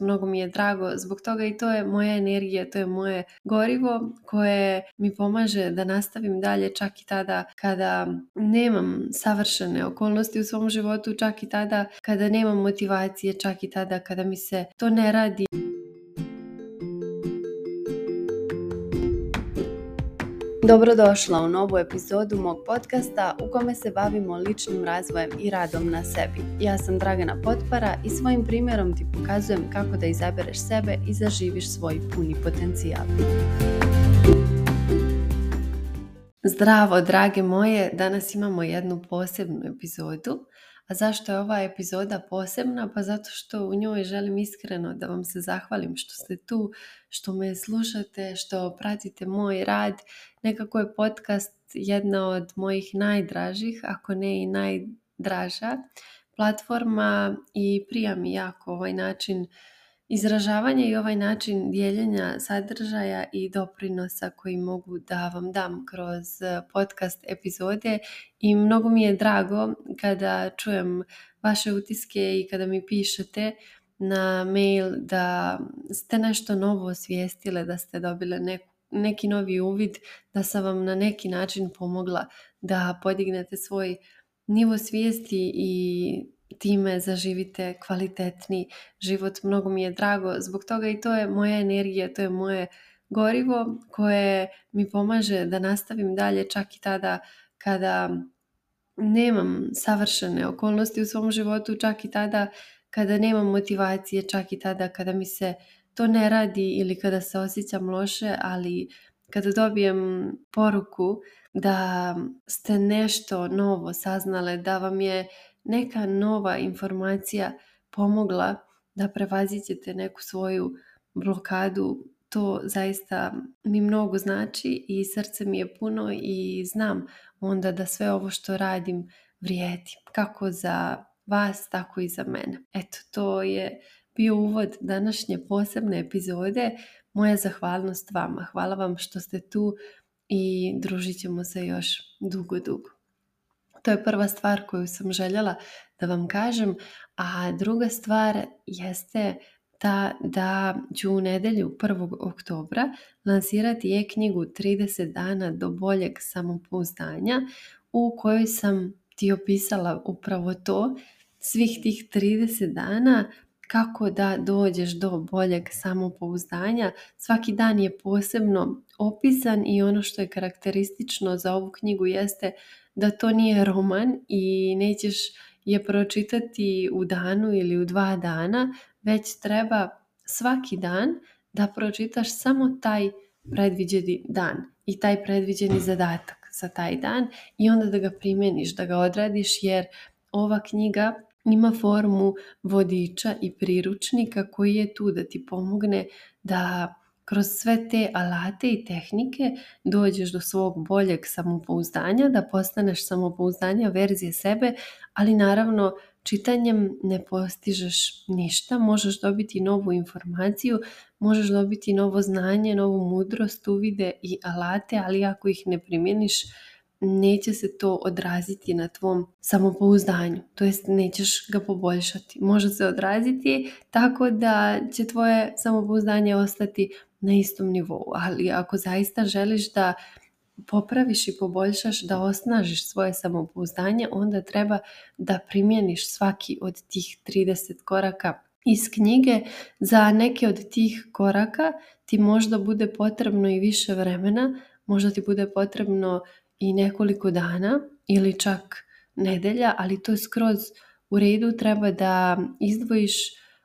mnogo mi je drago zbog toga i to je moja energija, to je moje gorivo koje mi pomaže da nastavim dalje čak i tada kada nemam savršene okolnosti u svom životu, čak i tada kada nemam motivacije, čak i tada kada mi se to ne radi. Dobrodošla u novu epizodu mog podcasta u kome se bavimo ličnim razvojem i radom na sebi. Ja sam Dragana Potpara i svojim primjerom ti pokazujem kako da izabereš sebe i zaživiš svoj puni potencijal. Zdravo, drage moje, danas imamo jednu posebnu epizodu a zašto je ova epizoda posebna? Pa zato što u njoj želim iskreno da vam se zahvalim što ste tu, što me slušate, što pratite moj rad. Nekako je podcast jedna od mojih najdražih, ako ne i najdraža platforma i prija mi jako ovaj način Izražavanje i ovaj način dijeljenja sadržaja i doprinosa koji mogu da vam dam kroz e, podcast epizode i mnogo mi je drago kada čujem vaše utiske i kada mi pišete na mail da ste nešto novo osvijestile, da ste dobile neki novi uvid, da sam vam na neki način pomogla da podignete svoj nivo svijesti i time zaživite kvalitetni život. Mnogo mi je drago zbog toga i to je moja energija, to je moje gorivo koje mi pomaže da nastavim dalje čak i tada kada nemam savršene okolnosti u svom životu, čak i tada kada nemam motivacije, čak i tada kada mi se to ne radi ili kada se osjećam loše, ali kada dobijem poruku da ste nešto novo saznale, da vam je neka nova informacija pomogla da ćete neku svoju blokadu, to zaista mi mnogo znači i srce mi je puno i znam onda da sve ovo što radim vrijedi, kako za vas, tako i za mene. Eto, to je bio uvod današnje posebne epizode. Moja zahvalnost vama. Hvala vam što ste tu i družit ćemo se još dugo, dugo. To je prva stvar koju sam željela da vam kažem, a druga stvar jeste ta da ću u nedelju 1. oktobra lansirati je knjigu 30 dana do boljeg samopouzdanja u kojoj sam ti opisala upravo to svih tih 30 dana kako da dođeš do boljeg samopouzdanja. Svaki dan je posebno opisan i ono što je karakteristično za ovu knjigu jeste da to nije roman i nećeš je pročitati u danu ili u dva dana, već treba svaki dan da pročitaš samo taj predviđeni dan i taj predviđeni zadatak za taj dan i onda da ga primjeniš, da ga odradiš jer ova knjiga ima formu vodiča i priručnika koji je tu da ti pomogne da kroz sve te alate i tehnike dođeš do svog boljeg samopouzdanja, da postaneš samopouzdanja verzije sebe, ali naravno čitanjem ne postižeš ništa, možeš dobiti novu informaciju, možeš dobiti novo znanje, novu mudrost, uvide i alate, ali ako ih ne primjeniš, neće se to odraziti na tvom samopouzdanju, to jest nećeš ga poboljšati. Može se odraziti tako da će tvoje samopouzdanje ostati na istom nivou, ali ako zaista želiš da popraviš i poboljšaš, da osnažiš svoje samopouzdanje, onda treba da primjeniš svaki od tih 30 koraka iz knjige. Za neke od tih koraka ti možda bude potrebno i više vremena, možda ti bude potrebno i nekoliko dana ili čak nedelja, ali to je skroz u redu, treba da izdvojiš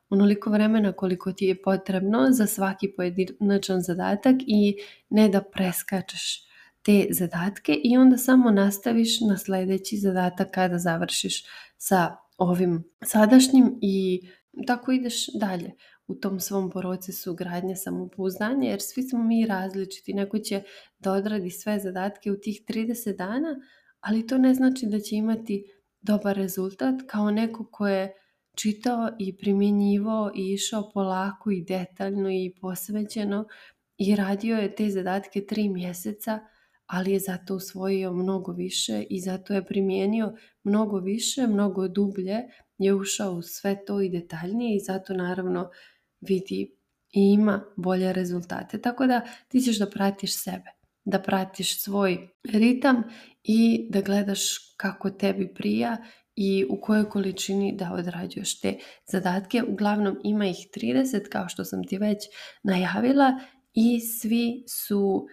onoliko vremena koliko ti je potrebno za svaki pojedinačan zadatak i ne da preskačeš te zadatke i onda samo nastaviš na sljedeći zadatak kada završiš sa ovim sadašnjim i tako ideš dalje u tom svom procesu gradnje samopouzdanja jer svi smo mi različiti. Neko će da odradi sve zadatke u tih 30 dana, ali to ne znači da će imati dobar rezultat kao neko ko je čitao i primjenjivao i išao polako i detaljno i posvećeno i radio je te zadatke tri mjeseca, ali je zato usvojio mnogo više i zato je primijenio mnogo više, mnogo dublje, je ušao u sve to i detaljnije i zato naravno vidi i ima bolje rezultate. Tako da ti ćeš da pratiš sebe, da pratiš svoj ritam i da gledaš kako tebi prija i u kojoj količini da odrađuješ te zadatke. Uglavnom ima ih 30 kao što sam ti već najavila i svi su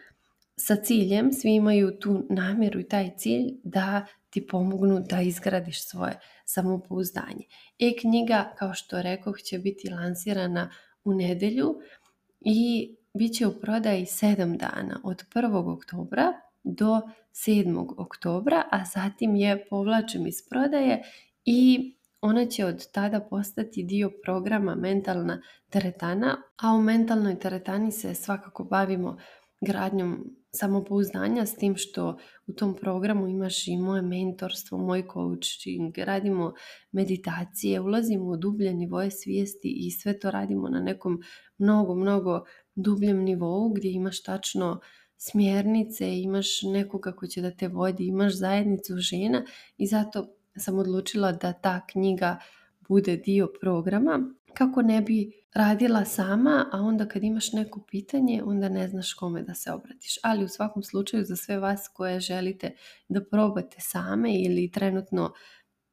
sa ciljem, svi imaju tu namjeru i taj cilj da ti pomognu da izgradiš svoje samopouzdanje. E-knjiga, kao što rekoh, će biti lansirana u nedjelju i bit će u prodaji 7 dana od 1. oktobra do 7. oktobra, a zatim je povlačim iz prodaje i ona će od tada postati dio programa Mentalna teretana, a u Mentalnoj teretani se svakako bavimo gradnjom samopouzdanja s tim što u tom programu imaš i moje mentorstvo, moj coaching, radimo meditacije, ulazimo u dublje nivoje svijesti i sve to radimo na nekom mnogo, mnogo dubljem nivou gdje imaš tačno smjernice, imaš nekoga ko će da te vodi, imaš zajednicu žena i zato sam odlučila da ta knjiga bude dio programa kako ne bi radila sama, a onda kad imaš neko pitanje, onda ne znaš kome da se obratiš. Ali u svakom slučaju za sve vas koje želite da probate same ili trenutno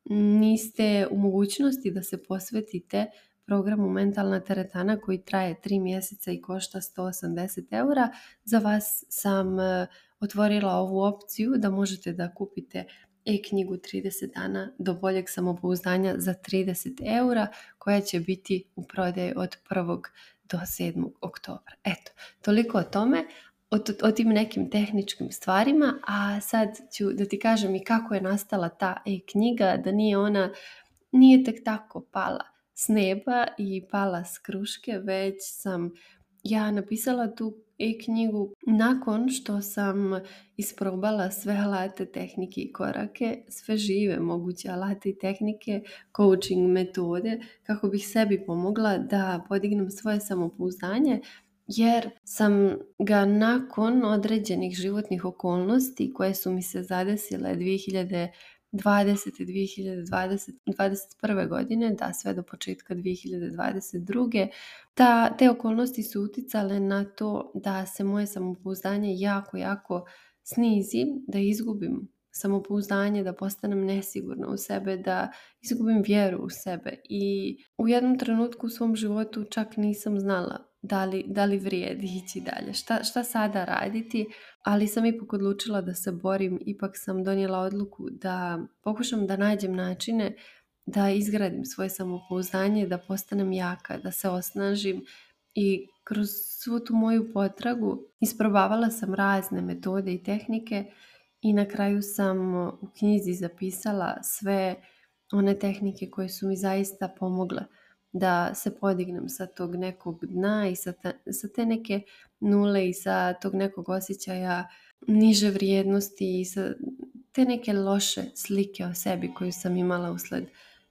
niste u mogućnosti da se posvetite programu Mentalna teretana koji traje 3 mjeseca i košta 180 eura, za vas sam eh, otvorila ovu opciju da možete da kupite e-knjigu 30 dana do boljeg samopouzdanja za 30 eura koja će biti u prodaji od 1. do 7. oktobra. Eto, toliko o tome, o, tim nekim tehničkim stvarima, a sad ću da ti kažem i kako je nastala ta e-knjiga, da nije ona, nije tek tako pala s neba i pala s kruške, već sam ja napisala tu i knjigu Nakon što sam isprobala sve alate, tehnike i korake, sve žive moguće alate i tehnike, coaching metode, kako bih sebi pomogla da podignem svoje samopouzdanje, jer sam ga nakon određenih životnih okolnosti koje su mi se zadesile 2000 2021. godine, da sve do početka 2022. Ta, te okolnosti su uticale na to da se moje samopouzdanje jako, jako snizi, da izgubim samopouzdanje, da postanem nesigurna u sebe, da izgubim vjeru u sebe. I u jednom trenutku u svom životu čak nisam znala da li, vrijedi ići dalje, šta, šta sada raditi, ali sam ipak odlučila da se borim, ipak sam donijela odluku da pokušam da nađem načine da izgradim svoje samopouzdanje, da postanem jaka, da se osnažim i kroz svu tu moju potragu isprobavala sam razne metode i tehnike i na kraju sam u knjizi zapisala sve one tehnike koje su mi zaista pomogle da se podignem sa tog nekog dna i sa, sa te neke nule i sa tog nekog osjećaja niže vrijednosti i sa te neke loše slike o sebi koju sam imala usled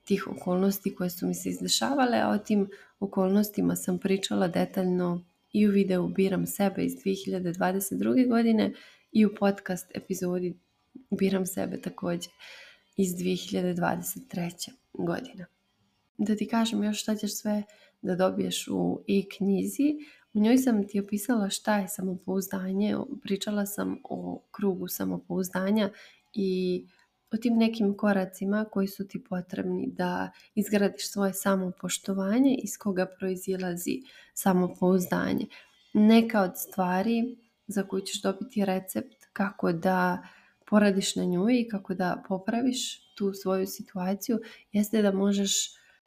tih okolnosti koje su mi se izdešavale, a o tim okolnostima sam pričala detaljno i u videu Biram sebe iz 2022. godine i u podcast epizodi Biram sebe također iz 2023. godine da ti kažem još šta ćeš sve da dobiješ u e-knjizi. U njoj sam ti opisala šta je samopouzdanje, pričala sam o krugu samopouzdanja i o tim nekim koracima koji su ti potrebni da izgradiš svoje samopoštovanje iz koga proizilazi samopouzdanje. Neka od stvari za koju ćeš dobiti recept kako da poradiš na nju i kako da popraviš tu svoju situaciju jeste da možeš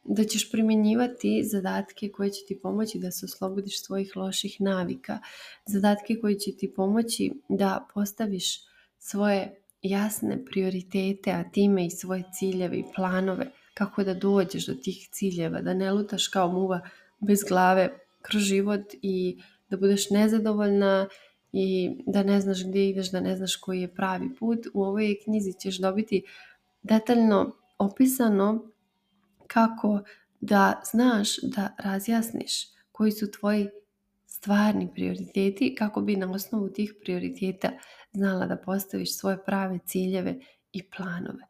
da ćeš primjenjivati zadatke koje će ti pomoći da se oslobodiš svojih loših navika, zadatke koji će ti pomoći da postaviš svoje jasne prioritete, a time i svoje ciljeve i planove, kako da dođeš do tih ciljeva, da ne lutaš kao muva bez glave kroz život i da budeš nezadovoljna i da ne znaš gdje ideš, da ne znaš koji je pravi put. U ovoj knjizi ćeš dobiti detaljno opisano kako da znaš da razjasniš koji su tvoji stvarni prioriteti kako bi na osnovu tih prioriteta znala da postaviš svoje prave ciljeve i planove.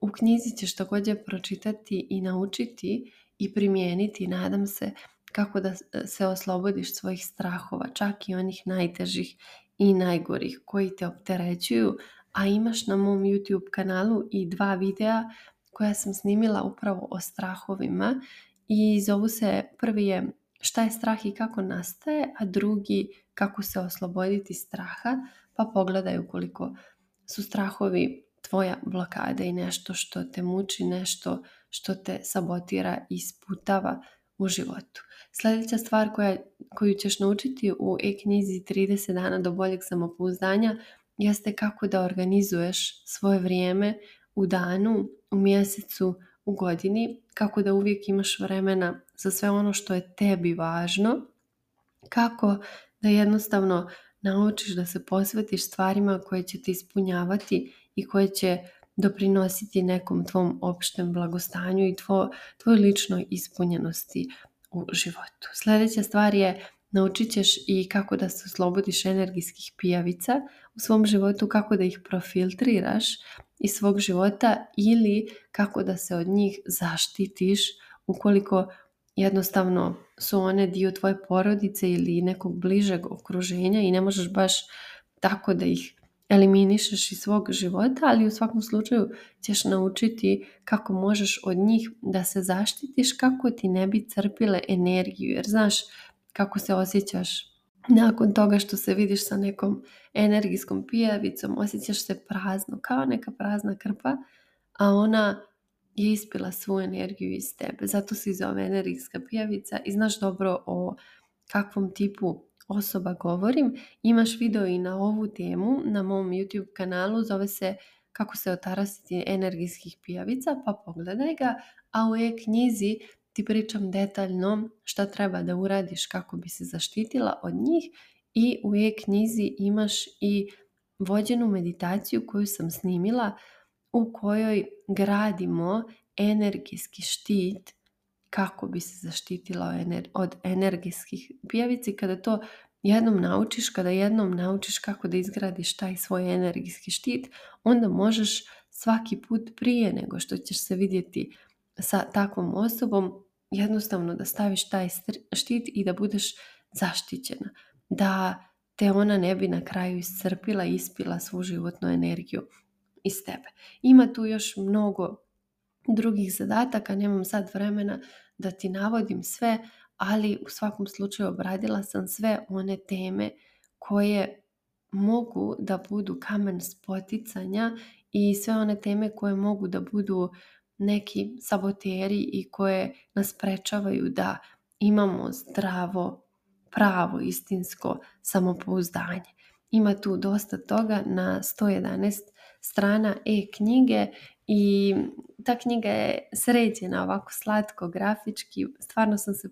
U knjizi ćeš također pročitati i naučiti i primijeniti, nadam se, kako da se oslobodiš svojih strahova, čak i onih najtežih i najgorih koji te opterećuju, a imaš na mom YouTube kanalu i dva videa koja sam snimila upravo o strahovima i zovu se prvi je šta je strah i kako nastaje, a drugi kako se osloboditi straha, pa pogledaju koliko su strahovi tvoja blokada i nešto što te muči, nešto što te sabotira i sputava u životu. Sljedeća stvar koja, koju ćeš naučiti u e-knjizi 30 dana do boljeg samopouzdanja jeste kako da organizuješ svoje vrijeme u danu, u mjesecu, u godini, kako da uvijek imaš vremena za sve ono što je tebi važno, kako da jednostavno naučiš da se posvetiš stvarima koje će ti ispunjavati i koje će doprinositi nekom tvom opštem blagostanju i tvo, tvoj ličnoj ispunjenosti u životu. Sljedeća stvar je naučit ćeš i kako da se oslobodiš energijskih pijavica u svom životu, kako da ih profiltriraš iz svog života ili kako da se od njih zaštitiš ukoliko jednostavno su one dio tvoje porodice ili nekog bližeg okruženja i ne možeš baš tako da ih eliminišeš iz svog života, ali u svakom slučaju ćeš naučiti kako možeš od njih da se zaštitiš, kako ti ne bi crpile energiju, jer znaš kako se osjećaš nakon toga što se vidiš sa nekom energijskom pijavicom, osjećaš se prazno, kao neka prazna krpa, a ona je ispila svu energiju iz tebe. Zato se zove energijska pijavica i znaš dobro o kakvom tipu osoba govorim. Imaš video i na ovu temu na mom YouTube kanalu, zove se kako se otarasiti energijskih pijavica, pa pogledaj ga, a u e-knjizi ti pričam detaljno šta treba da uradiš kako bi se zaštitila od njih i u e-knjizi imaš i vođenu meditaciju koju sam snimila u kojoj gradimo energijski štit kako bi se zaštitila od energijskih pijavici kada to jednom naučiš, kada jednom naučiš kako da izgradiš taj svoj energijski štit, onda možeš svaki put prije nego što ćeš se vidjeti sa takvom osobom jednostavno da staviš taj štit i da budeš zaštićena. Da te ona ne bi na kraju iscrpila i ispila svu životnu energiju iz tebe. Ima tu još mnogo drugih zadataka, nemam sad vremena da ti navodim sve, ali u svakom slučaju obradila sam sve one teme koje mogu da budu kamen spoticanja i sve one teme koje mogu da budu neki saboteri i koje nas prečavaju da imamo zdravo, pravo, istinsko samopouzdanje. Ima tu dosta toga na 111 strana e-knjige i ta knjiga je sređena ovako slatko, grafički. Stvarno sam se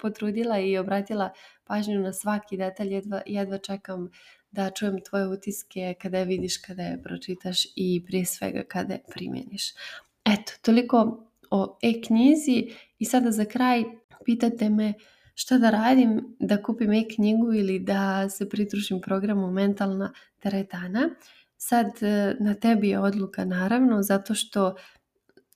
potrudila i obratila pažnju na svaki detalj. Jedva, jedva čekam da čujem tvoje utiske kada je vidiš, kada je pročitaš i prije svega kada je primjeniš. Eto, toliko o e-knjizi i sada za kraj pitate me što da radim, da kupim e-knjigu ili da se pridružim programu Mentalna teretana. Sad e, na tebi je odluka naravno, zato što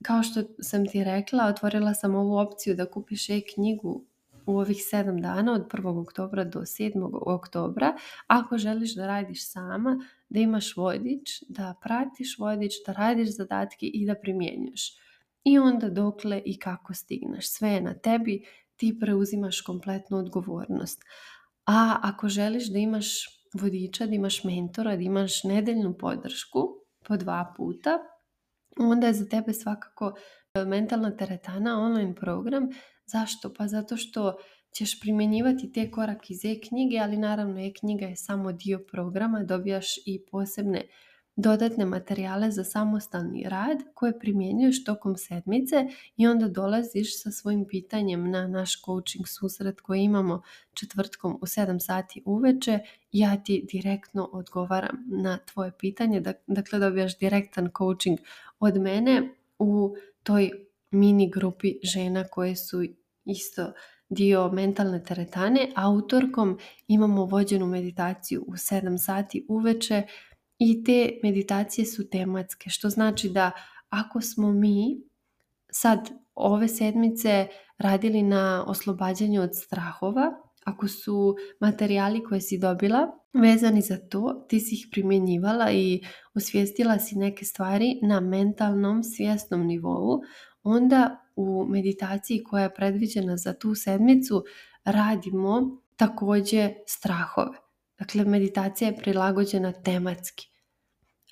kao što sam ti rekla, otvorila sam ovu opciju da kupiš e-knjigu u ovih sedam dana od 1. oktobra do 7. oktobra ako želiš da radiš sama, da imaš vodič, da pratiš vodič, da radiš zadatke i da primjenjuješ. I onda dokle i kako stigneš. Sve je na tebi, ti preuzimaš kompletnu odgovornost. A ako želiš da imaš vodiča, da imaš mentora, da imaš nedeljnu podršku po dva puta, onda je za tebe svakako e, mentalna teretana online program Zašto? Pa zato što ćeš primjenjivati te korake iz e-knjige, ali naravno e-knjiga je samo dio programa, dobijaš i posebne dodatne materijale za samostalni rad koje primjenjuješ tokom sedmice i onda dolaziš sa svojim pitanjem na naš coaching susret koji imamo četvrtkom u 7 sati uveče. Ja ti direktno odgovaram na tvoje pitanje, dakle dobijaš direktan coaching od mene u toj mini grupi žena koje su isto dio mentalne teretane, a utorkom imamo vođenu meditaciju u 7 sati uveče i te meditacije su tematske, što znači da ako smo mi sad ove sedmice radili na oslobađanju od strahova, ako su materijali koje si dobila vezani za to, ti si ih primjenjivala i osvijestila si neke stvari na mentalnom svjesnom nivou, onda u meditaciji koja je predviđena za tu sedmicu radimo također strahove. Dakle, meditacija je prilagođena tematski.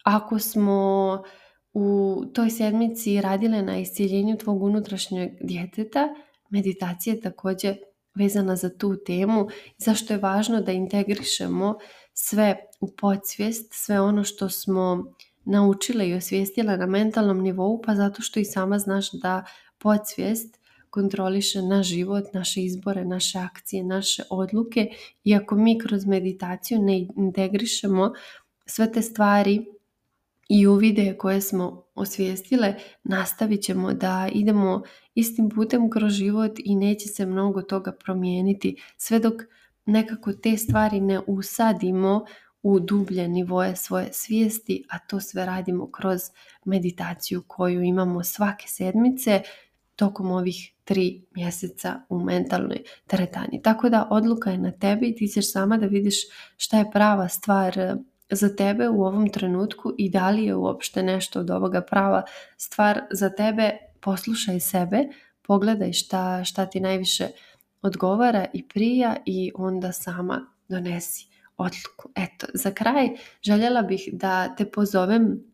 Ako smo u toj sedmici radile na isciljenju tvog unutrašnjeg djeteta, meditacija je također vezana za tu temu zašto je važno da integrišemo sve u podsvijest, sve ono što smo naučila i osvijestila na mentalnom nivou, pa zato što i sama znaš da podsvijest kontroliše naš život, naše izbore, naše akcije, naše odluke i ako mi kroz meditaciju ne integrišemo sve te stvari i uvide koje smo osvijestile, nastavit ćemo da idemo istim putem kroz život i neće se mnogo toga promijeniti sve dok nekako te stvari ne usadimo u dublje nivoje svoje svijesti, a to sve radimo kroz meditaciju koju imamo svake sedmice tokom ovih tri mjeseca u mentalnoj teretani. Tako da odluka je na tebi ti ćeš sama da vidiš šta je prava stvar eh, za tebe u ovom trenutku i da li je uopšte nešto od ovoga prava stvar za tebe. Poslušaj sebe, pogledaj šta, šta ti najviše odgovara i prija i onda sama donesi odluku. Eto, za kraj željela bih da te pozovem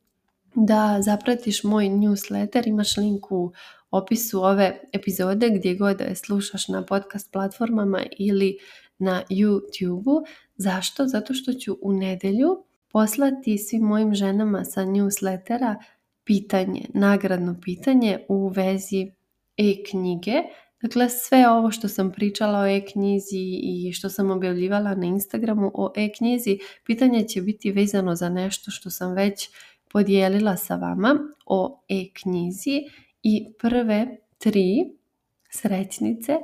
da zapratiš moj newsletter, imaš link u opisu ove epizode gdje god slušaš na podcast platformama ili na youtube Zašto? Zato što ću u nedjelju poslati svim mojim ženama sa newslettera pitanje, nagradno pitanje u vezi e-knjige Dakle, sve ovo što sam pričala o e-knjizi i što sam objavljivala na Instagramu o e-knjizi, pitanje će biti vezano za nešto što sam već podijelila sa vama o e-knjizi i prve tri srećnice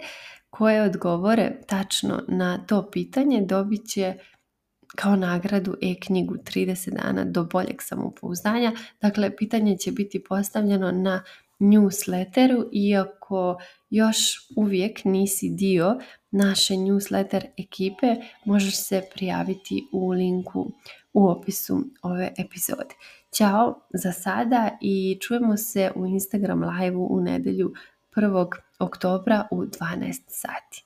koje odgovore tačno na to pitanje dobit će kao nagradu e-knjigu 30 dana do boljeg samopouzdanja. Dakle, pitanje će biti postavljeno na newsletteru iako još uvijek nisi dio naše newsletter ekipe, možeš se prijaviti u linku u opisu ove epizode. Ćao za sada i čujemo se u Instagram live u nedelju 1. oktobra u 12 sati.